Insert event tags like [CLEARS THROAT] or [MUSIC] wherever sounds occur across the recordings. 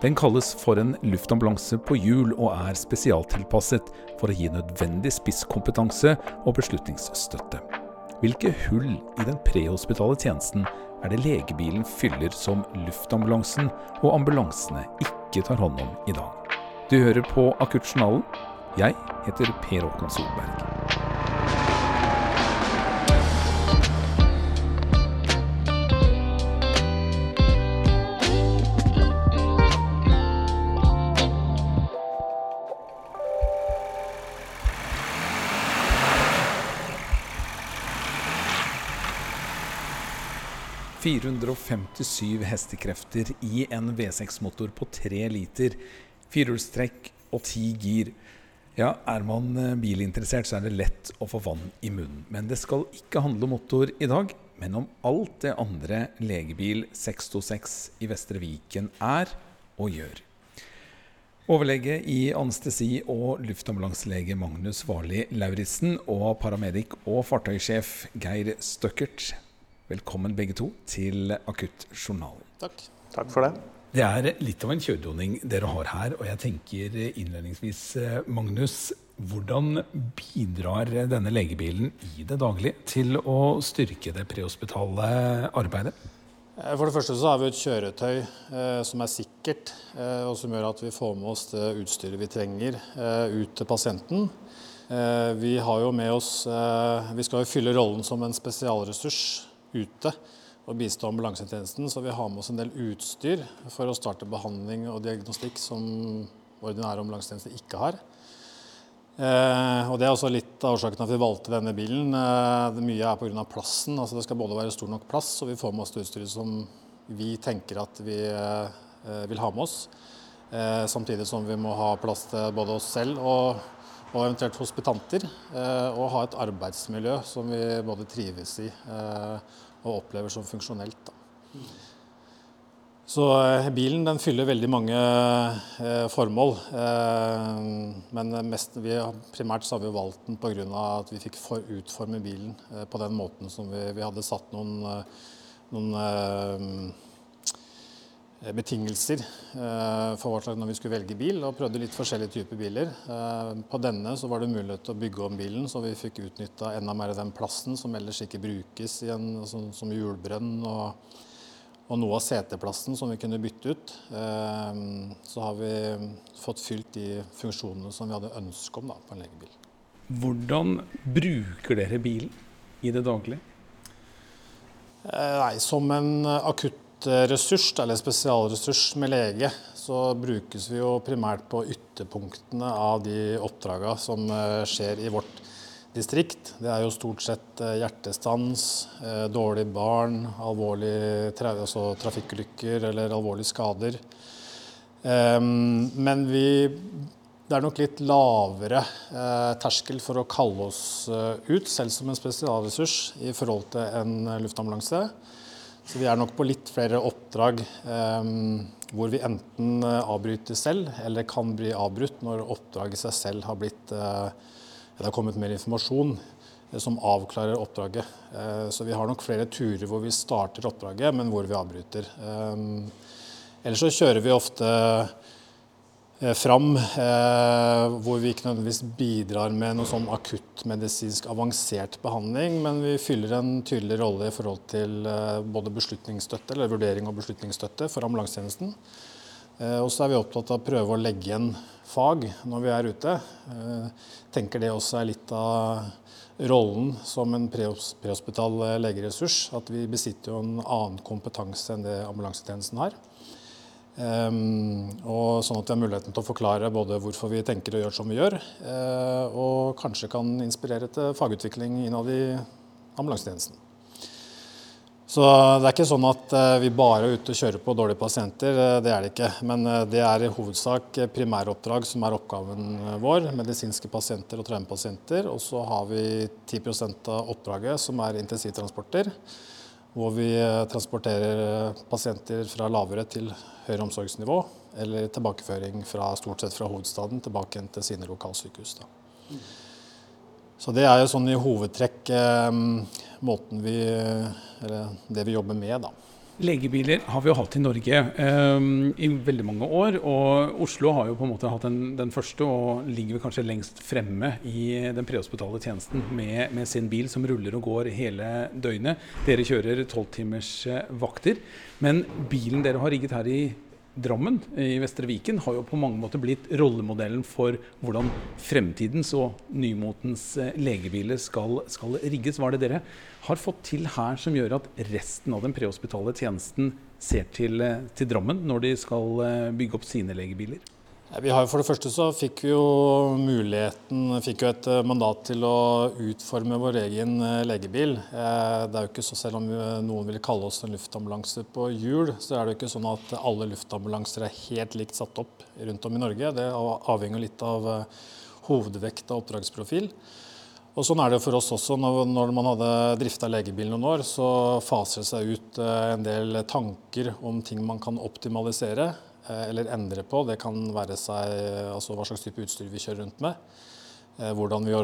Den kalles for en luftambulanse på hjul og er spesialtilpasset for å gi nødvendig spisskompetanse og beslutningsstøtte. Hvilke hull i den prehospitale tjenesten er det legebilen fyller som luftambulansen og ambulansene ikke tar hånd om i dag? Du hører på Akuttjournalen. Jeg heter Per Håkon Solberg. 457 hestekrefter i en V6-motor på 3 liter, firehjulstrekk og 10 gir. Ja, er man eh, bilinteressert, så er det lett å få vann i munnen. Men det skal ikke handle om motor i dag, men om alt det andre legebil 626 i Vestre Viken er og gjør. Overlege i anestesi og luftambulanselege Magnus Varli Lauritzen og paramedic og fartøysjef Geir Støkkert Velkommen begge to til Akuttjournalen. Takk. Takk for det. Det er litt av en kjøredoning dere har her. Og jeg tenker innledningsvis, eh, Magnus, hvordan bidrar denne legebilen i det daglige til å styrke det prehospitale arbeidet? Eh, for det første så har vi et kjøretøy eh, som er sikkert, eh, og som gjør at vi får med oss det utstyret vi trenger eh, ut til pasienten. Eh, vi har jo med oss Vi skal jo fylle rollen som en spesialressurs ute og bistå ambulansetjenesten. Så vi har med oss en del utstyr for å starte behandling og diagnostikk som ordinære ambulansetjenester ikke har. Eh, og Det er også litt av årsaken at vi valgte denne bilen. Eh, det mye er pga. plassen. altså Det skal både være stor nok plass, og vi får med oss det utstyret som vi tenker at vi eh, vil ha med oss. Eh, samtidig som vi må ha plass til både oss selv og og eventuelt hospitanter. Eh, og ha et arbeidsmiljø som vi både trives i eh, og opplever som funksjonelt. Så eh, bilen den fyller veldig mange formål. men mest, vi, primært så har vi valgt den pga. at vi fikk utforme bilen på den måten som vi, vi hadde satt noen, noen Eh, betingelser eh, for hva slags når vi skulle velge bil, og prøvde litt forskjellige typer biler. Eh, på denne så var det mulighet til å bygge om bilen, så vi fikk utnytta enda mer av den plassen som ellers ikke brukes igjen, som, som hjulbrønn. Og, og, noe av seteplassen som vi kunne bytte ut. Så har vi fått fylt de funksjonene som vi hadde ønske om da, på en legebil. Hvordan bruker dere bilen i det daglige? Nei, Som en akutt ressurs, eller spesialressurs med lege, så brukes vi jo primært på ytterpunktene av de oppdragene som eh, skjer i vårt distrikt. Det er jo stort sett eh, hjertestans, dårlig barn, alvorlige altså trafikkulykker eller alvorlige skader. Ehm, men vi det er nok litt lavere terskel for å kalle oss ut, selv som en spesialressurs, i forhold til en luftambulanse. Så vi er nok på litt flere oppdrag eh, hvor vi enten eh, avbryter selv, eller kan bli avbrutt når oppdraget i seg selv har blitt eh, Det har kommet mer informasjon som avklarer oppdraget. Så vi har nok flere turer hvor vi starter oppdraget, men hvor vi avbryter. Ellers så kjører vi ofte fram, eh, hvor vi ikke nødvendigvis bidrar med noe sånn akuttmedisinsk avansert behandling, men vi fyller en tydelig rolle i forhold til eh, både beslutningsstøtte, eller vurdering og beslutningsstøtte for ambulansetjenesten. Og så er vi opptatt av å prøve å legge igjen fag når vi er ute. Tenker det også er litt av rollen som en prehospital legeressurs. At vi besitter jo en annen kompetanse enn det ambulansetjenesten har. Um, og sånn at vi har muligheten til å forklare både hvorfor vi tenker og gjør som vi gjør, uh, og kanskje kan inspirere til fagutvikling innad i ambulansetjenesten. Så det er ikke sånn at uh, vi bare er ute og kjører på dårlige pasienter, uh, det er det ikke. Men det er i hovedsak primæroppdrag som er oppgaven vår, medisinske pasienter og traumepasienter. Og så har vi 10% av oppdraget som er intensivtransporter hvor vi eh, transporterer eh, pasienter fra lavere til høyere omsorgsnivå, eller tilbakeføring fra, stort sett fra hovedstaden tilbake til sine lokalsykehus. Da. Så det er jo sånn i hovedtrekk eh, måten vi Eller det vi jobber med, da. Legebiler har vi jo hatt i Norge eh, i veldig mange år. Og Oslo har jo på en måte hatt den, den første og ligger kanskje lengst fremme i den prehospitale tjenesten med, med, sin bil som ruller og går hele døgnet. Dere kjører tolvtimers vakter. Men bilen dere har rigget her i Drammen i Vestre Viken har jo på mange måter blitt rollemodellen for hvordan fremtidens og nymotens eh, legebiler skal, skal rigges. Hva er det dere har fått til her som gjør at resten av den prehospitale tjenesten ser til, eh, til Drammen når de skal eh, bygge opp sine legebiler? Vi har, for det første så fikk vi jo muligheten, fikk jo et eh, mandat til å utforme vår egen eh, legebil. Eh, det er jo ikke så, Selv om noen vil kalle oss en luftambulanse på hjul, så er det jo ikke sånn at alle luftambulanser er helt likt satt opp rundt om i Norge. Det avhenger litt av hovedvekt og oppdragsprofil. Og Sånn er det for oss også. Når man hadde drifta legebil noen år, så faser det seg ut en del tanker om ting man kan optimalisere. Eh, eller endre på. Det kan være seg altså hva slags type utstyr vi kjører rundt med. Eh, hvordan vi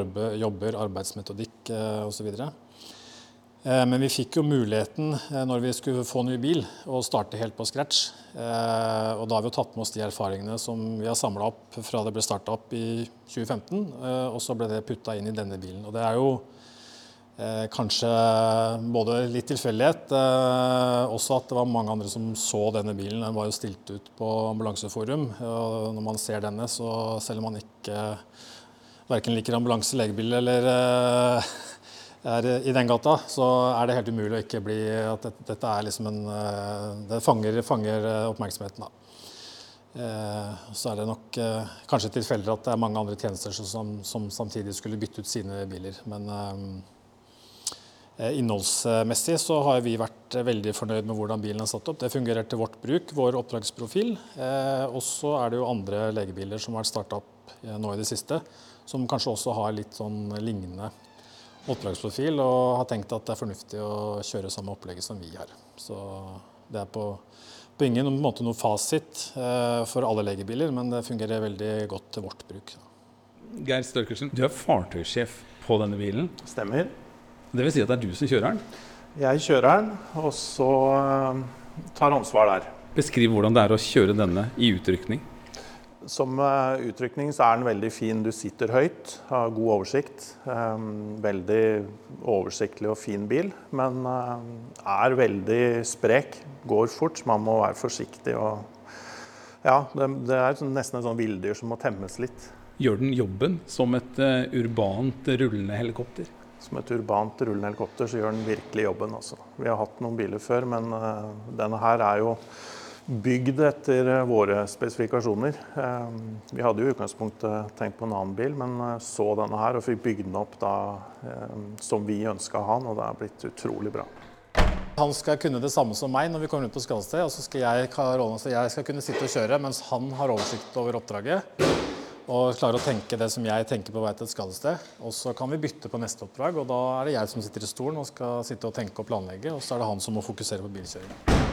jobber, arbeidsmetodikk eh, osv. Men vi fikk jo muligheten når vi skulle få ny bil, å starte helt på scratch. Og da har vi jo tatt med oss de erfaringene som vi har samla opp fra det ble starta opp i 2015. Og så ble det putta inn i denne bilen. Og det er jo Eh, kanskje både litt tilfeldighet, eh, også at det var mange andre som så denne bilen. Den var jo stilt ut på Ambulanseforum. og Når man ser denne, så selv om man ikke verken liker ambulanse, legebil eller eh, er i den gata, så er det helt umulig å ikke bli at dette, dette er liksom en eh, Det fanger, fanger oppmerksomheten, da. Eh, så er det nok eh, kanskje tilfeldig at det er mange andre tjenester som, som samtidig skulle bytte ut sine biler. Men Eh, innholdsmessig så har vi vært veldig fornøyd med hvordan bilen er satt opp. Det fungerer til vårt bruk, vår oppdragsprofil. Eh, og så er det jo andre legebiler som har vært starta opp eh, nå i det siste, som kanskje også har litt sånn lignende oppdragsprofil, og har tenkt at det er fornuftig å kjøre samme opplegget som vi har. Så det er på, på ingen måte noe fasit for alle legebiler, men det fungerer veldig godt til vårt bruk. Geir Størkelsen, du er fartøysjef på denne bilen. Stemmer. Det vil si at det er du som kjører den? Jeg kjører den, og så eh, tar ansvar der. Beskriv hvordan det er å kjøre denne i utrykning. Som uh, utrykning så er den veldig fin. Du sitter høyt, har god oversikt. Um, veldig oversiktlig og fin bil, men er veldig sprek. Går fort, man må være forsiktig. Og, ja, det, er sånn, nesten et sånn villdyr som må temmes litt. Gjør den jobben som et urbant rullende helikopter? Som et urbant rullende helikopter, så gjør den virkelig jobben. Altså. Vi har hatt noen biler før, men uh, denne her er jo bygd etter uh, våre spesifikasjoner. Uh, vi hadde jo i utgangspunktet tenkt på en annen bil, men så denne her og fikk bygd den opp da, som vi ønska å ha den, og det er blitt utrolig bra. Han skal kunne det samme som meg når vi kommer ut på skadested, og så skal jeg, jeg skal kunne sitte og kjøre mens han har oversikt over oppdraget og klarer å tenke det som jeg tenker på vei til et skadested. Og så kan vi bytte på neste oppdrag, og da er det jeg som sitter i stolen og skal sitte og tenke og planlegge, og så er det han som må fokusere på bilkjøring.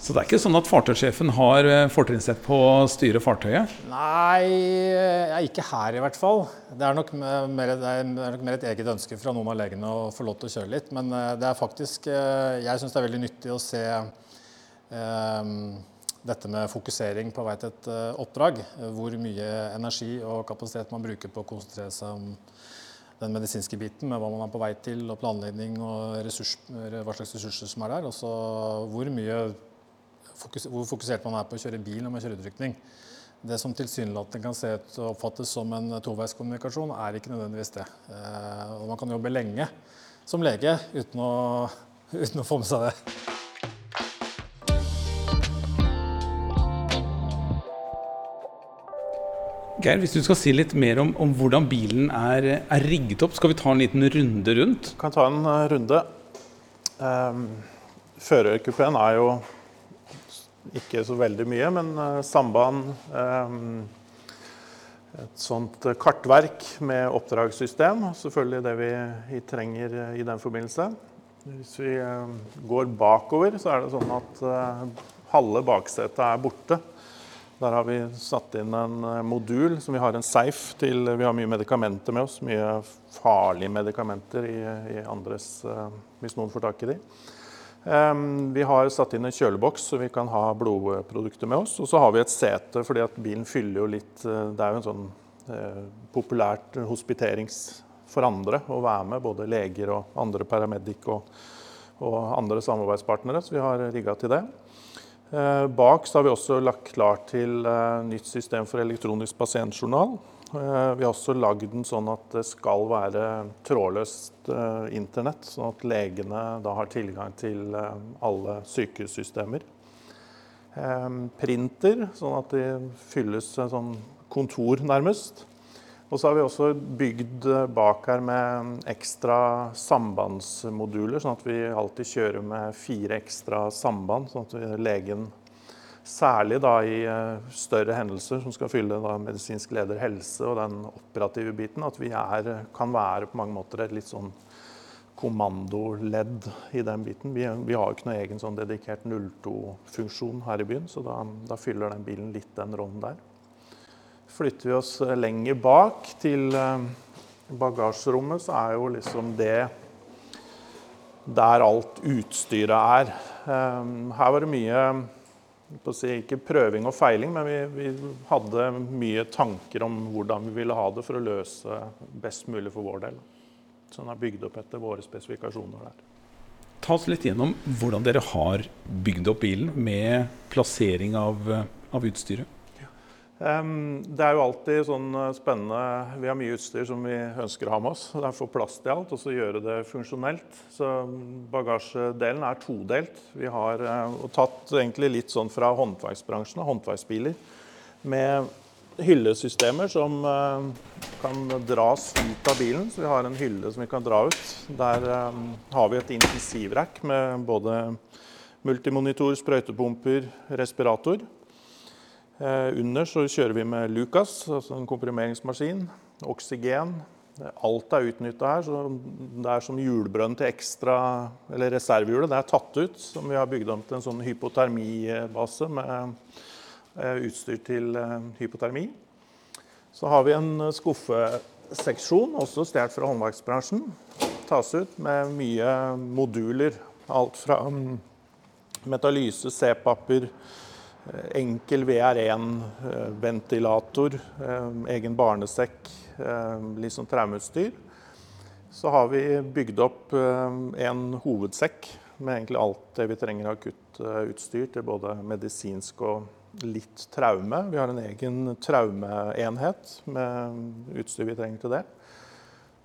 Så det er ikke sånn at fartøysjefen har eh, fortrinnsrett på å styre fartøyet? Nei, ikke her i hvert fall. Det er, nok mer, det er nok mer et eget ønske fra noen av legene å få lov til å kjøre litt. Men eh, det er faktisk eh, Jeg syns det er veldig nyttig å se um, dette med fokusering på vei til et eh, oppdrag. Hvor mye energi og kapasitet man bruker på å konsentrere seg om den medisinske biten med hva man er på vei til, og planlegging og ressurs, hva slags ressurser som er der. Og så hvor fokus, hvor fokusert man er på å kjøre bil når man kjører utrykning. Det som tilsynelatende kan se ut og oppfattes som en toveiskommunikasjon, er ikke nødvendigvis det. Eh, og man kan jobbe lenge som lege uten å, [LAUGHS] uten å få med seg det. Geir, hvis du skal si litt mer om, om hvordan bilen er, er, rigget opp, skal vi ta en liten runde rundt? Vi kan ta en uh, runde. Um, Førerkupeen er jo ikke så veldig mye, men uh, samband um, Et sånt kartverk med oppdragssystem, selvfølgelig det vi, trenger i den forbindelse. Hvis vi går bakover, så er det sånn at halve baksetet er borte. Der har vi satt inn en eh, modul som vi har en safe til. Vi har mye medikamenter med oss, mye farlige medikamenter i, i andres, eh, hvis noen får tak i de. Um, vi har satt inn en kjøleboks så vi kan ha blodprodukter med oss. Og så har vi et sete fordi at bilen fyller jo litt uh, Det er jo en sånn populært hospiterings for andre å være med, både leger og andre paramedic og, og andre samarbeidspartnere. Så vi har rigga til det. Uh, bak har vi også lagt klart til nytt system for elektronisk pasientjournal. Eh, vi har også lagd den sånn at det skal være trådløst eh, internett, sånn at legene da har tilgang til eh, alle sykehussystemer. Printer, sånn at de fylles sånn kontor, nærmest. Og så har vi også bygd bak her med ekstra sambandsmoduler, sånn at vi alltid kjører med fire ekstra samband, sånn at legen Særlig da i eh, større hendelser som skal fylle da medisinsk leder helse og den operative biten. At vi er, kan være på mange måter et litt sånn kommandoledd i den biten. Vi, vi har jo ikke noe egen sånn dedikert 02-funksjon her i byen, så da, da, fyller den bilen litt den rollen der. Flytter vi oss eh, lenger bak til eh, bagasjerommet, så er jo liksom det der alt utstyret er. Her var det mye ikke prøving og feiling, men vi, vi, hadde mye tanker om hvordan vi ville ha det for å løse best mulig for vår del. Så den er bygd opp etter våre spesifikasjoner der. Ta oss litt gjennom hvordan dere har bygd opp bilen med plassering av, av utstyret. Det er jo alltid sånn eh, spennende Vi har mye utstyr som vi ønsker å ha med oss. Det er å få plass til alt og så gjøre det funksjonelt. Så bagasjedelen er todelt. Vi har eh, tatt egentlig litt sånn fra håndverksbransjen håndverksbiler med hyllesystemer som eh, kan dras ut av bilen. Så vi har en hylle som vi kan dra ut. Der har vi et intensivrekk med både multimonitor, sprøytepumper, respirator. Eh, under så kjører vi med Lucas, altså en komprimeringsmaskin. Oksygen. Alt er utnytta her. så Det er som hjulbrønn til ekstra, eller reservehjulet. Det er tatt ut, som vi har bygd om til en sånn hypotermibase med eh, utstyr til eh, hypotermi. Så har vi en skuffeseksjon, også stjålet fra håndverksbransjen. Tas ut med mye moduler. Alt fra mm, metalyse, C-papper, enkel VR1-ventilator, eh, egen barnesekk, eh, litt sånn traumeutstyr. Så har vi bygd opp en hovedsekk med egentlig alt det vi trenger av akuttutstyr til både medisinsk og litt traume. Vi har en egen traumeenhet med utstyr vi trenger til det.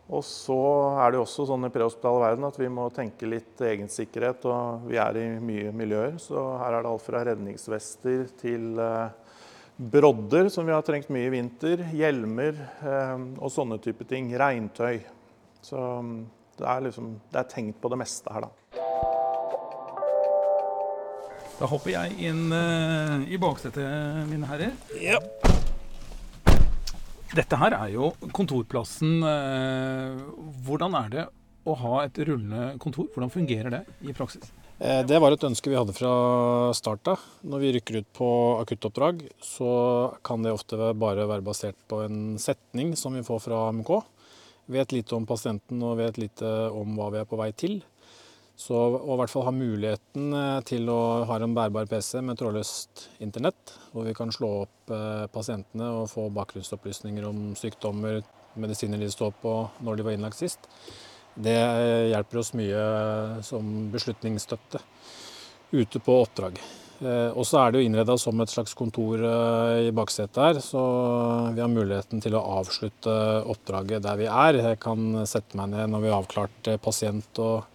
Og så er det også sånn i prehospitale verden at vi må tenke litt egensikkerhet. Og vi er i mye miljøer, så her er det alt fra redningsvester til eh, brodder, som vi har trengt mye i vinter, hjelmer eh, og sånne type ting. Regntøy. Så mm, det er, liksom, det er tenkt på det meste her, da. Da hopper jeg inn uh, i baksetet, mine herrer. Yep. Dette her er jo kontorplassen. Eh, hvordan er det å ha et rullende kontor? Hvordan fungerer det i praksis? Eh, det var et ønske vi hadde fra start av. Når vi rykker ut på akuttoppdrag, så kan det ofte bare være basert på en setning som vi får fra AMK. Vet lite om pasienten og vet lite om hva vi er på vei til. Så å i hvert fall ha muligheten eh, til å ha en bærbar PC med trådløst internett, hvor vi kan slå opp eh, pasientene og få bakgrunnsopplysninger om sykdommer, medisiner de står på, når de var innlagt sist, det eh, hjelper oss mye som beslutningsstøtte ute på oppdrag. Og så er det jo innreda som et slags kontor i baksetet her, så vi har muligheten til å avslutte oppdraget der vi er. Jeg kan sette meg ned når vi har avklart pasient og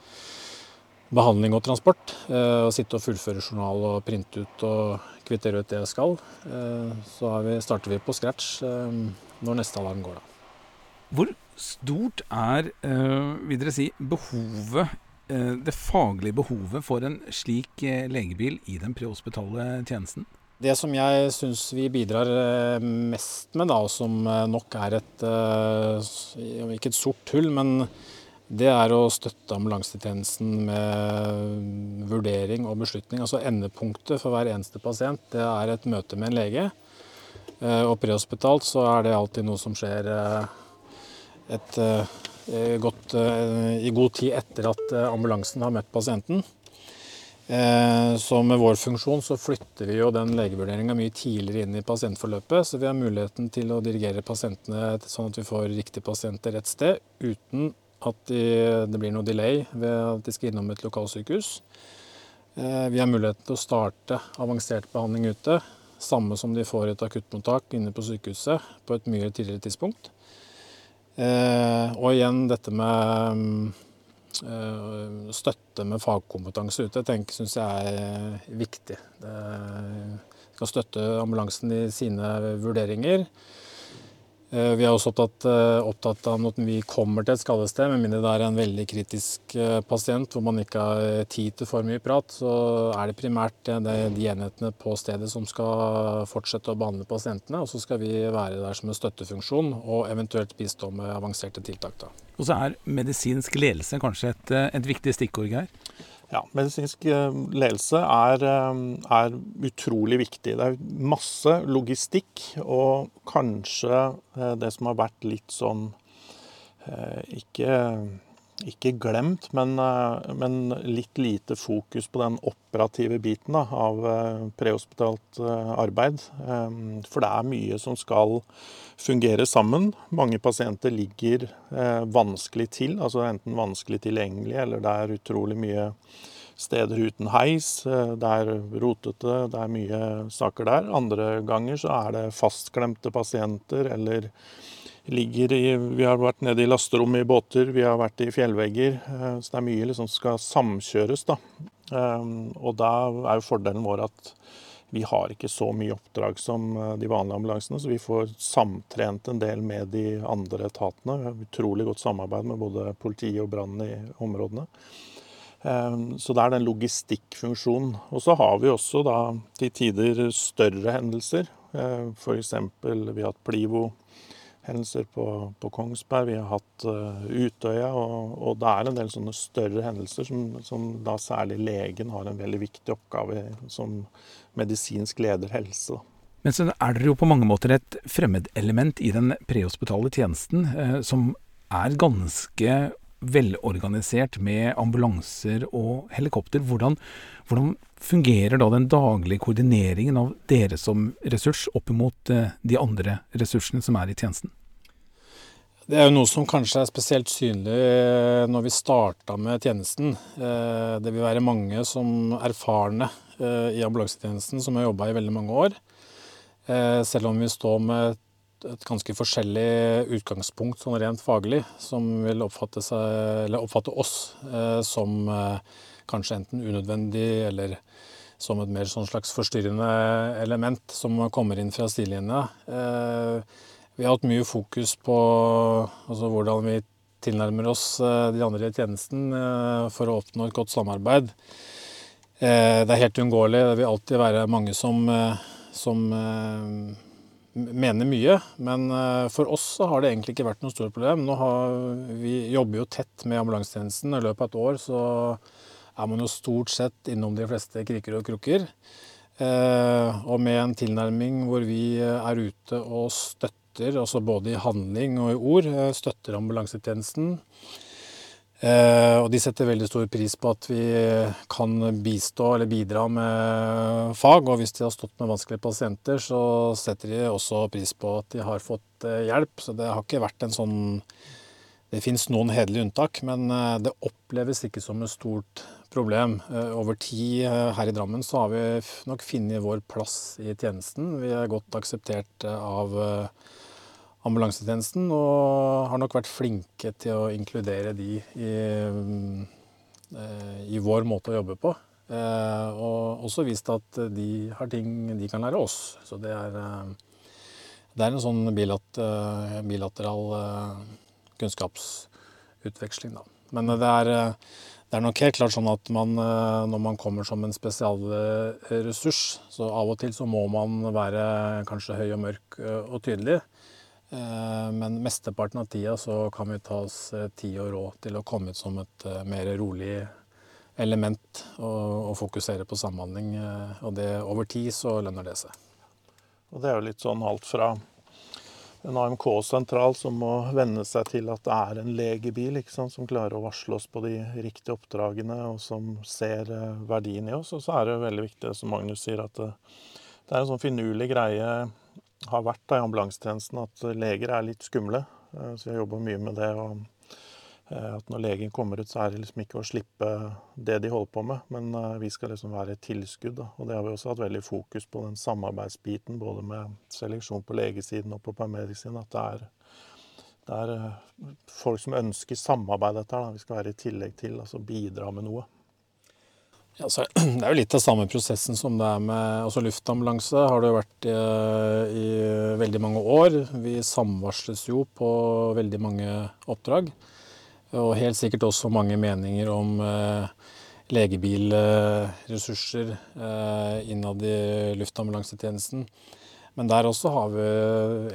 behandling og transport. Å og sitte og fullføre journal og printe ut og kvittere ut det jeg skal. Eh, så vi, starter vi på scratch eh, når neste alarm går, da. Hvor stort er, vil dere si, behovet, det faglige behovet for en slik legebil i den prehospitale tjenesten? Det som jeg syns vi bidrar mest med, da, og som nok er et Ikke et sort hull, men det er å støtte ambulansetjenesten med vurdering og beslutning. Altså Endepunktet for hver eneste pasient det er et møte med en lege. Eh, og prehospitalt så er det alltid noe som skjer eh, et, eh, godt, i god tid etter at ambulansen har møtt pasienten. Så med vår funksjon så flytter vi jo den legevurderinga mye tidligere inn i pasientforløpet. Så vi har muligheten til å dirigere pasientene sånn at vi får riktig pasient til rett sted, uten at de, det blir noe delay ved at de skal innom et lokalsykehus. Eh, vi har muligheten til å starte avansert behandling ute, samme som de får et akuttmottak inne på sykehuset på et mye tidligere tidspunkt. Eh, og igjen dette med Eh, støtte med fagkompetanse ute tenker syns jeg er viktig. Det skal støtte ambulansen i sine vurderinger. Eh, vi er også opptatt, eh, opptatt, av at vi kommer til et skadested, med mindre det er en veldig kritisk eh, pasient hvor man ikke har tid til for mye prat, så er det primært de enhetene på stedet som skal fortsette å behandle pasientene. Og så skal vi være der som en støttefunksjon og eventuelt bistå med avanserte tiltak. Da. Og så er medisinsk ledelse kanskje et, et viktig stikkord, Geir? Ja, medisinsk eh, ledelse er, eh, er, utrolig viktig. Det er masse logistikk, og kanskje eh, det som har vært litt sånn ikke, ikke glemt, men, men, litt lite fokus på den operative biten av prehospitalt arbeid. For det er mye som skal fungere sammen. Mange pasienter ligger vanskelig til, altså enten vanskelig tilgjengelig eller det er utrolig mye steder uten heis. Eh, det er rotete, det er mye saker der. Andre ganger så er det fastklemte pasienter eller ligger i Vi har vært nede i lasterommet i båter, vi har vært i fjellvegger. Eh, så det er mye liksom skal samkjøres, da. Eh, og da er jo fordelen vår at vi har ikke så mye oppdrag som de vanlige ambulansene, så vi får samtrent en del med de andre etatene. Vi har utrolig godt samarbeid med både politiet og brannen i områdene. Ehm, så det er den logistikkfunksjonen. Og så har vi også da til tider større hendelser. Ehm, F.eks. vi har hatt Plivo-hendelser på, på, Kongsberg, vi har hatt uh, Utøya. Og, og, det er en del sånne større hendelser som, som, da særlig legen har en veldig viktig oppgave som medisinsk leder helse. Men så er dere jo på mange måter et fremmedelement i den prehospitale tjenesten, eh, som er ganske velorganisert med ambulanser og helikopter. Hvordan, hvordan, fungerer da den daglige koordineringen av dere som ressurs opp mot eh, de andre ressursene som er i tjenesten? Det er jo noe som kanskje er spesielt synlig eh, når vi starta med tjenesten. Eh, det vil være mange som erfarne i ambulansetjenesten som har jobba i veldig mange år. Selv om vi står med et ganske forskjellig utgangspunkt sånn rent faglig, som vil oppfatte, seg, oppfatte oss eh, som eh, kanskje enten unødvendig eller som et mer sånn slags forstyrrende element som kommer inn fra sidelinja. Eh, vi har hatt mye fokus på altså, hvordan vi tilnærmer oss eh, de andre i tjenesten eh, for å oppnå et godt samarbeid. Eh, det er helt uunngåelig. Det vil alltid være mange som, som mener mye, men eh, for oss så har det egentlig ikke vært noe stort problem. Nå har, vi jobber jo tett med ambulansetjenesten. I løpet av et år så er man jo stort sett innom de fleste kriker og krukker. Eh, og med en tilnærming hvor vi er ute og støtter, altså både i handling og i ord, eh, støtter ambulansetjenesten. Eh, og de setter veldig stor pris på at vi kan bistå eller bidra med fag. Og hvis de har stått med vanskelige pasienter, så setter de også pris på at de har fått eh, hjelp. Så det har ikke vært en sånn Det fins noen hederlige unntak, men eh, det oppleves ikke som et stort problem. Over tid her i Drammen så har vi nok funnet vår plass i tjenesten. Vi er godt akseptert av ambulansetjenesten, og har nok vært flinke til å inkludere de i, eh, i vår måte å jobbe på. Eh, og også vist at de har ting de kan lære oss. Så det er, eh, det er en sånn bilateral kunnskapsutveksling, da. Men det er, det er nok helt klart sånn at man, når man kommer som en spesialressurs, så av og til så må man være kanskje høy og mørk og tydelig. Eh, men mesteparten av tida så kan vi ta oss eh, tid og råd til å komme ut som et eh, mer rolig element og, og fokusere på samhandling. Og det over tid så lønner det seg. Og det er jo litt sånn alt fra en AMK-sentral som må venne seg til at det er en legebil som klarer å varsle oss på de riktige oppdragene, og som ser verdien i oss. Og så er det veldig viktig, som Magnus sier, at det, det er en sånn finurlig greie har vært da, i ambulansetjenesten at leger er litt skumle. Eh, så vi har jobba mye med det. og Eh, at når legen kommer ut, så er det liksom ikke å slippe det de holder på med, men eh, vi skal liksom være et tilskudd. Da. Og det har vi også hatt veldig fokus på, den samarbeidsbiten, både med seleksjon på legesiden og på paramedicsiden. At det er, det er, folk som ønsker samarbeid dette her. Vi skal være i tillegg til, altså bidra med noe. Ja, [CLEARS THROAT] det er jo litt av samme prosessen som det er med altså luftambulanse. har det jo vært i, i veldig mange år. Vi samvarsles jo på veldig mange oppdrag. Og helt sikkert også mange meninger om eh, legebilressurser eh, innad i luftambulansetjenesten. Men der også har vi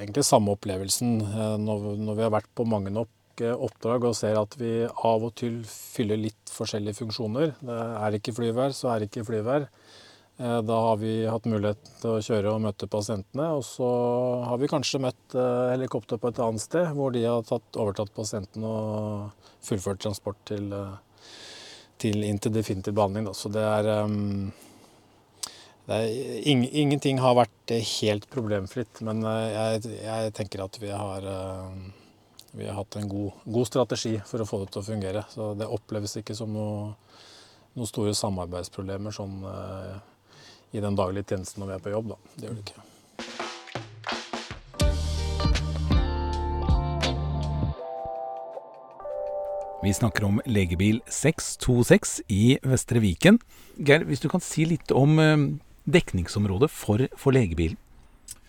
egentlig samme opplevelsen eh, når, når vi har vært på mange nok eh, oppdrag og ser at vi av og til fyller litt forskjellige funksjoner. Det er ikke flyvær, så er det ikke flyvær. Eh, da har vi hatt mulighet til å kjøre og møte pasientene. Og så har vi kanskje møtt eh, helikopter på et annet sted, hvor de har tatt, overtatt pasienten og fullført transport til, til inn til definitiv behandling. Så det er, det er ing, Ingenting har vært helt problemfritt, men jeg, jeg tenker at vi har, vi har hatt en god, god, strategi for å få det til å fungere. Så det oppleves ikke som noe, noen store samarbeidsproblemer sånn i den daglige tjenesten når vi er på jobb. Da. Det gjør det ikke. Vi snakker om legebil 626 i Vestre Viken. Geir, hvis du kan si litt om eh, dekningsområdet for, for legebilen.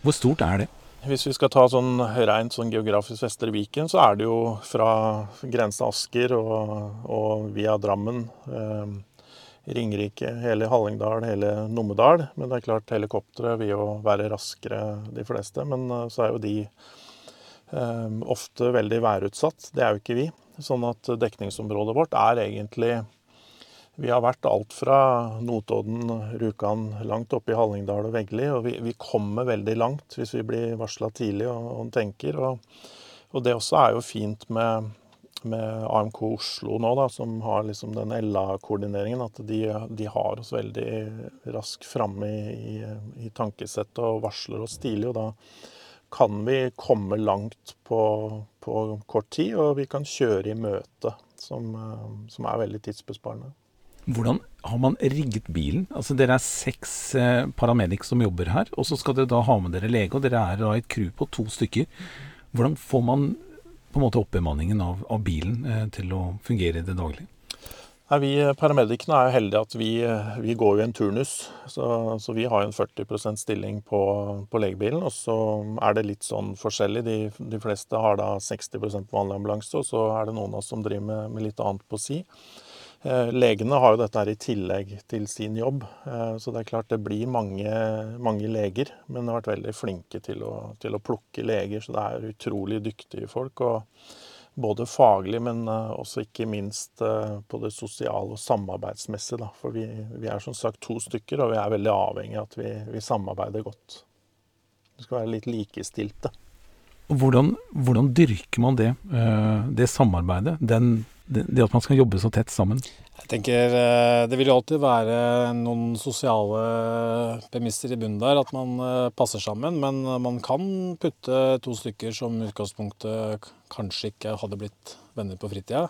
Hvor stort er det? Hvis vi skal ta sånn rent sånn geografisk Vestre Viken, så er det jo fra grensa Asker og, og via Drammen. Eh, Ringerike, hele Hallingdal, hele Numedal. Men det er klart helikoptre vil jo være raskere, de fleste. Men eh, så er jo de eh, ofte veldig værutsatt. Det er jo ikke vi. Sånn at dekningsområdet vårt er egentlig Vi har vært alt fra Notodden, Rjukan, langt oppe i Hallingdal og Veggli. Og vi, vi, kommer veldig langt hvis vi blir varsla tidlig og, og tenker. Og, og det også er jo fint med med AMK Oslo nå, da, som har liksom den LA-koordineringen, at de, de, har oss veldig raskt framme i, i, i, tankesettet og varsler oss tidlig. og da kan vi komme langt på, på kort tid, og vi kan kjøre i møte, som, som er veldig tidsbesparende. Hvordan har man rigget bilen? Altså Dere er seks eh, paramedics som jobber her, og så skal dere da ha med dere lege, og dere er da et crew på to stykker. Hvordan får man på en måte oppbemanningen av, av bilen eh, til å fungere i det daglige? Nei, vi eh, paramedicene er jo heldige at vi, eh, vi går jo en turnus. Så, så, vi har en 40% stilling på, på, legebilen. Og så er det litt sånn forskjellig. De, de fleste har da 60 på vanlig ambulanse, og så er det noen av oss som driver med, med litt annet på si. Eh, legene har jo dette her i tillegg til sin jobb, eh, så det er klart det blir mange, mange leger. Men de har vært veldig flinke til å, til å, plukke leger, så det er utrolig dyktige folk. og både faglig, men eh, også ikke minst på det sosiale og samarbeidsmessige. For vi, vi, er som sagt to stykker, og vi er veldig avhengig av at vi, vi samarbeider godt. Vi skal være litt likestilte. Hvordan, hvordan dyrker man det, det samarbeidet? Den det, at man skal jobbe så tett sammen? Jeg tenker eh, Det vil jo alltid være noen sosiale premisser i bunnen der, at man eh, passer sammen. Men man kan putte to stykker som utgangspunktet kanskje ikke hadde blitt venner på fritida.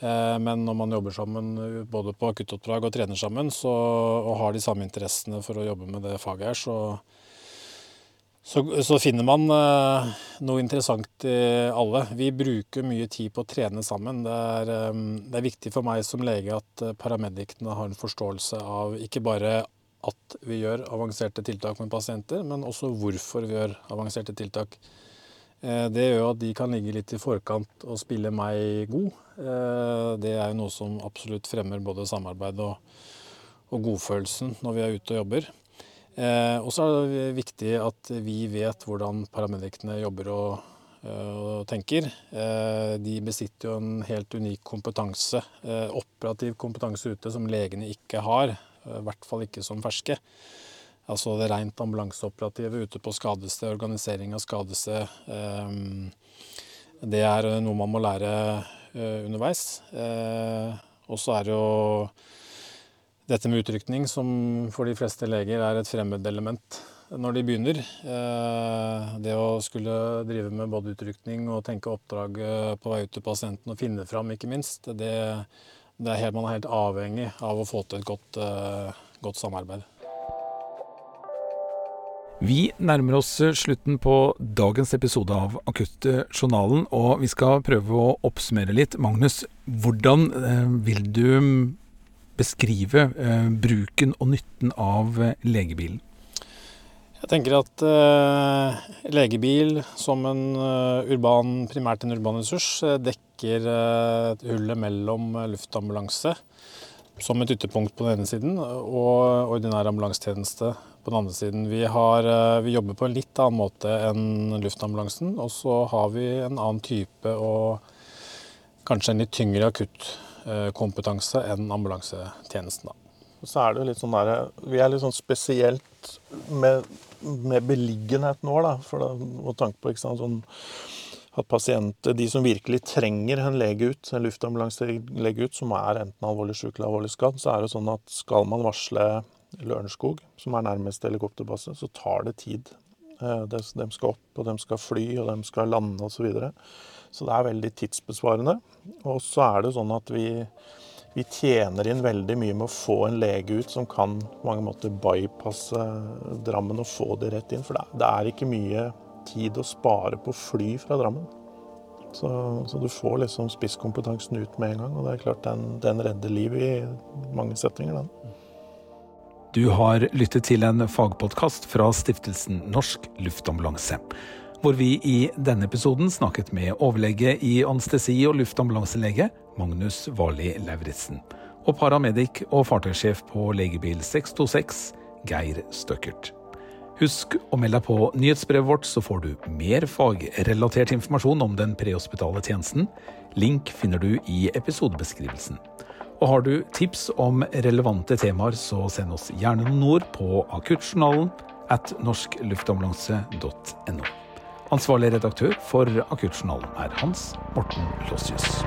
Eh, men når man jobber sammen både på akuttoppdrag og trener sammen, så, og har de samme interessene for å jobbe med det faget her, så, så, så, finner man uh, noe interessant i alle. Vi bruker mye tid på å trene sammen. Det er, um, det er viktig for meg som lege at paramedikene paramedicene har en forståelse av ikke bare at vi gjør avanserte tiltak med pasienter, men også hvorfor vi gjør avanserte tiltak. Uh, det gjør at de kan ligge litt i forkant og spille meg god. Det er jo noe som absolutt fremmer både samarbeid og, og godfølelsen når vi er ute og jobber. Eh, og så er det viktig at vi vet hvordan paramedicene jobber og, eh, og tenker. Eh, de besitter jo en helt unik kompetanse, operativ kompetanse ute, som legene ikke har. I hvert fall ikke som ferske. Altså det rent ambulanseoperative ute på skadested, organisering av skadested. Det er noe man må lære underveis. Og så er det jo dette med utrykning, som for de fleste leger er et fremmedelement når de begynner. Eh, det å skulle drive med både utrykning og tenke oppdrag eh, på vei ut til pasienten og finne fram, ikke minst, det, det er helt, man er helt avhengig av å få til et godt, eh, godt samarbeid. Vi nærmer oss slutten på dagens episode av Akuttjournalen, og vi skal prøve å oppsummere litt. Magnus, hvordan vil du beskrive bruken og nytten av legebilen? Jeg tenker at eh, legebil som en uh, urban, primært en urban ressurs dekker hullet mellom luftambulanse som et ytterpunkt på den ene siden og ordinær ambulansetjeneste på den andre siden. Vi, har, vi, jobber på en litt annen måte enn luftambulansen, og så har vi en annen type og kanskje en litt tyngre akuttkompetanse enn ambulansetjenesten. Så er det litt sånn der, Vi er litt sånn spesielt med med beliggenheten vår. Da, for og tanke på sant, sånn, at pasienter, de som virkelig trenger en lege ut, en luftambulanselege ut, som er enten alvorlig syk eller alvorlig skadd, så er det sånn at skal man varsle Lørenskog, som er nærmeste helikopterbase, så tar det tid. Eh, de skal opp, og de skal fly, og de skal lande osv. Så, det er veldig tidsbesvarende. Og så er det sånn at vi vi tjener inn veldig mye med å få en lege ut som kan på mange måter bypasse Drammen og få det rett inn. For det er ikke mye tid å spare på fly fra Drammen. Så, så du får liksom spisskompetansen ut med en gang, og det er klart den, den redder liv i mange settinger. Den. Du har lyttet til en fagpodkast fra stiftelsen Norsk Luftambulanse hvor vi i denne episoden snakket med overlege i anestesi og luftambulanselege Magnus Varli Lauritzen, og paramedic og fartøysjef på legebil 626 Geir Støkkert. Husk å melde deg på nyhetsbrevet vårt, så får du mer fagrelatert informasjon om den prehospitale tjenesten. Link finner du i episodebeskrivelsen. Og har du tips om relevante temaer, så send oss gjerne noen ord på akuttjournalen at norskluftambulanse.no. Ansvarlig redaktør for Akuttjournalen er Hans Morten Lossius.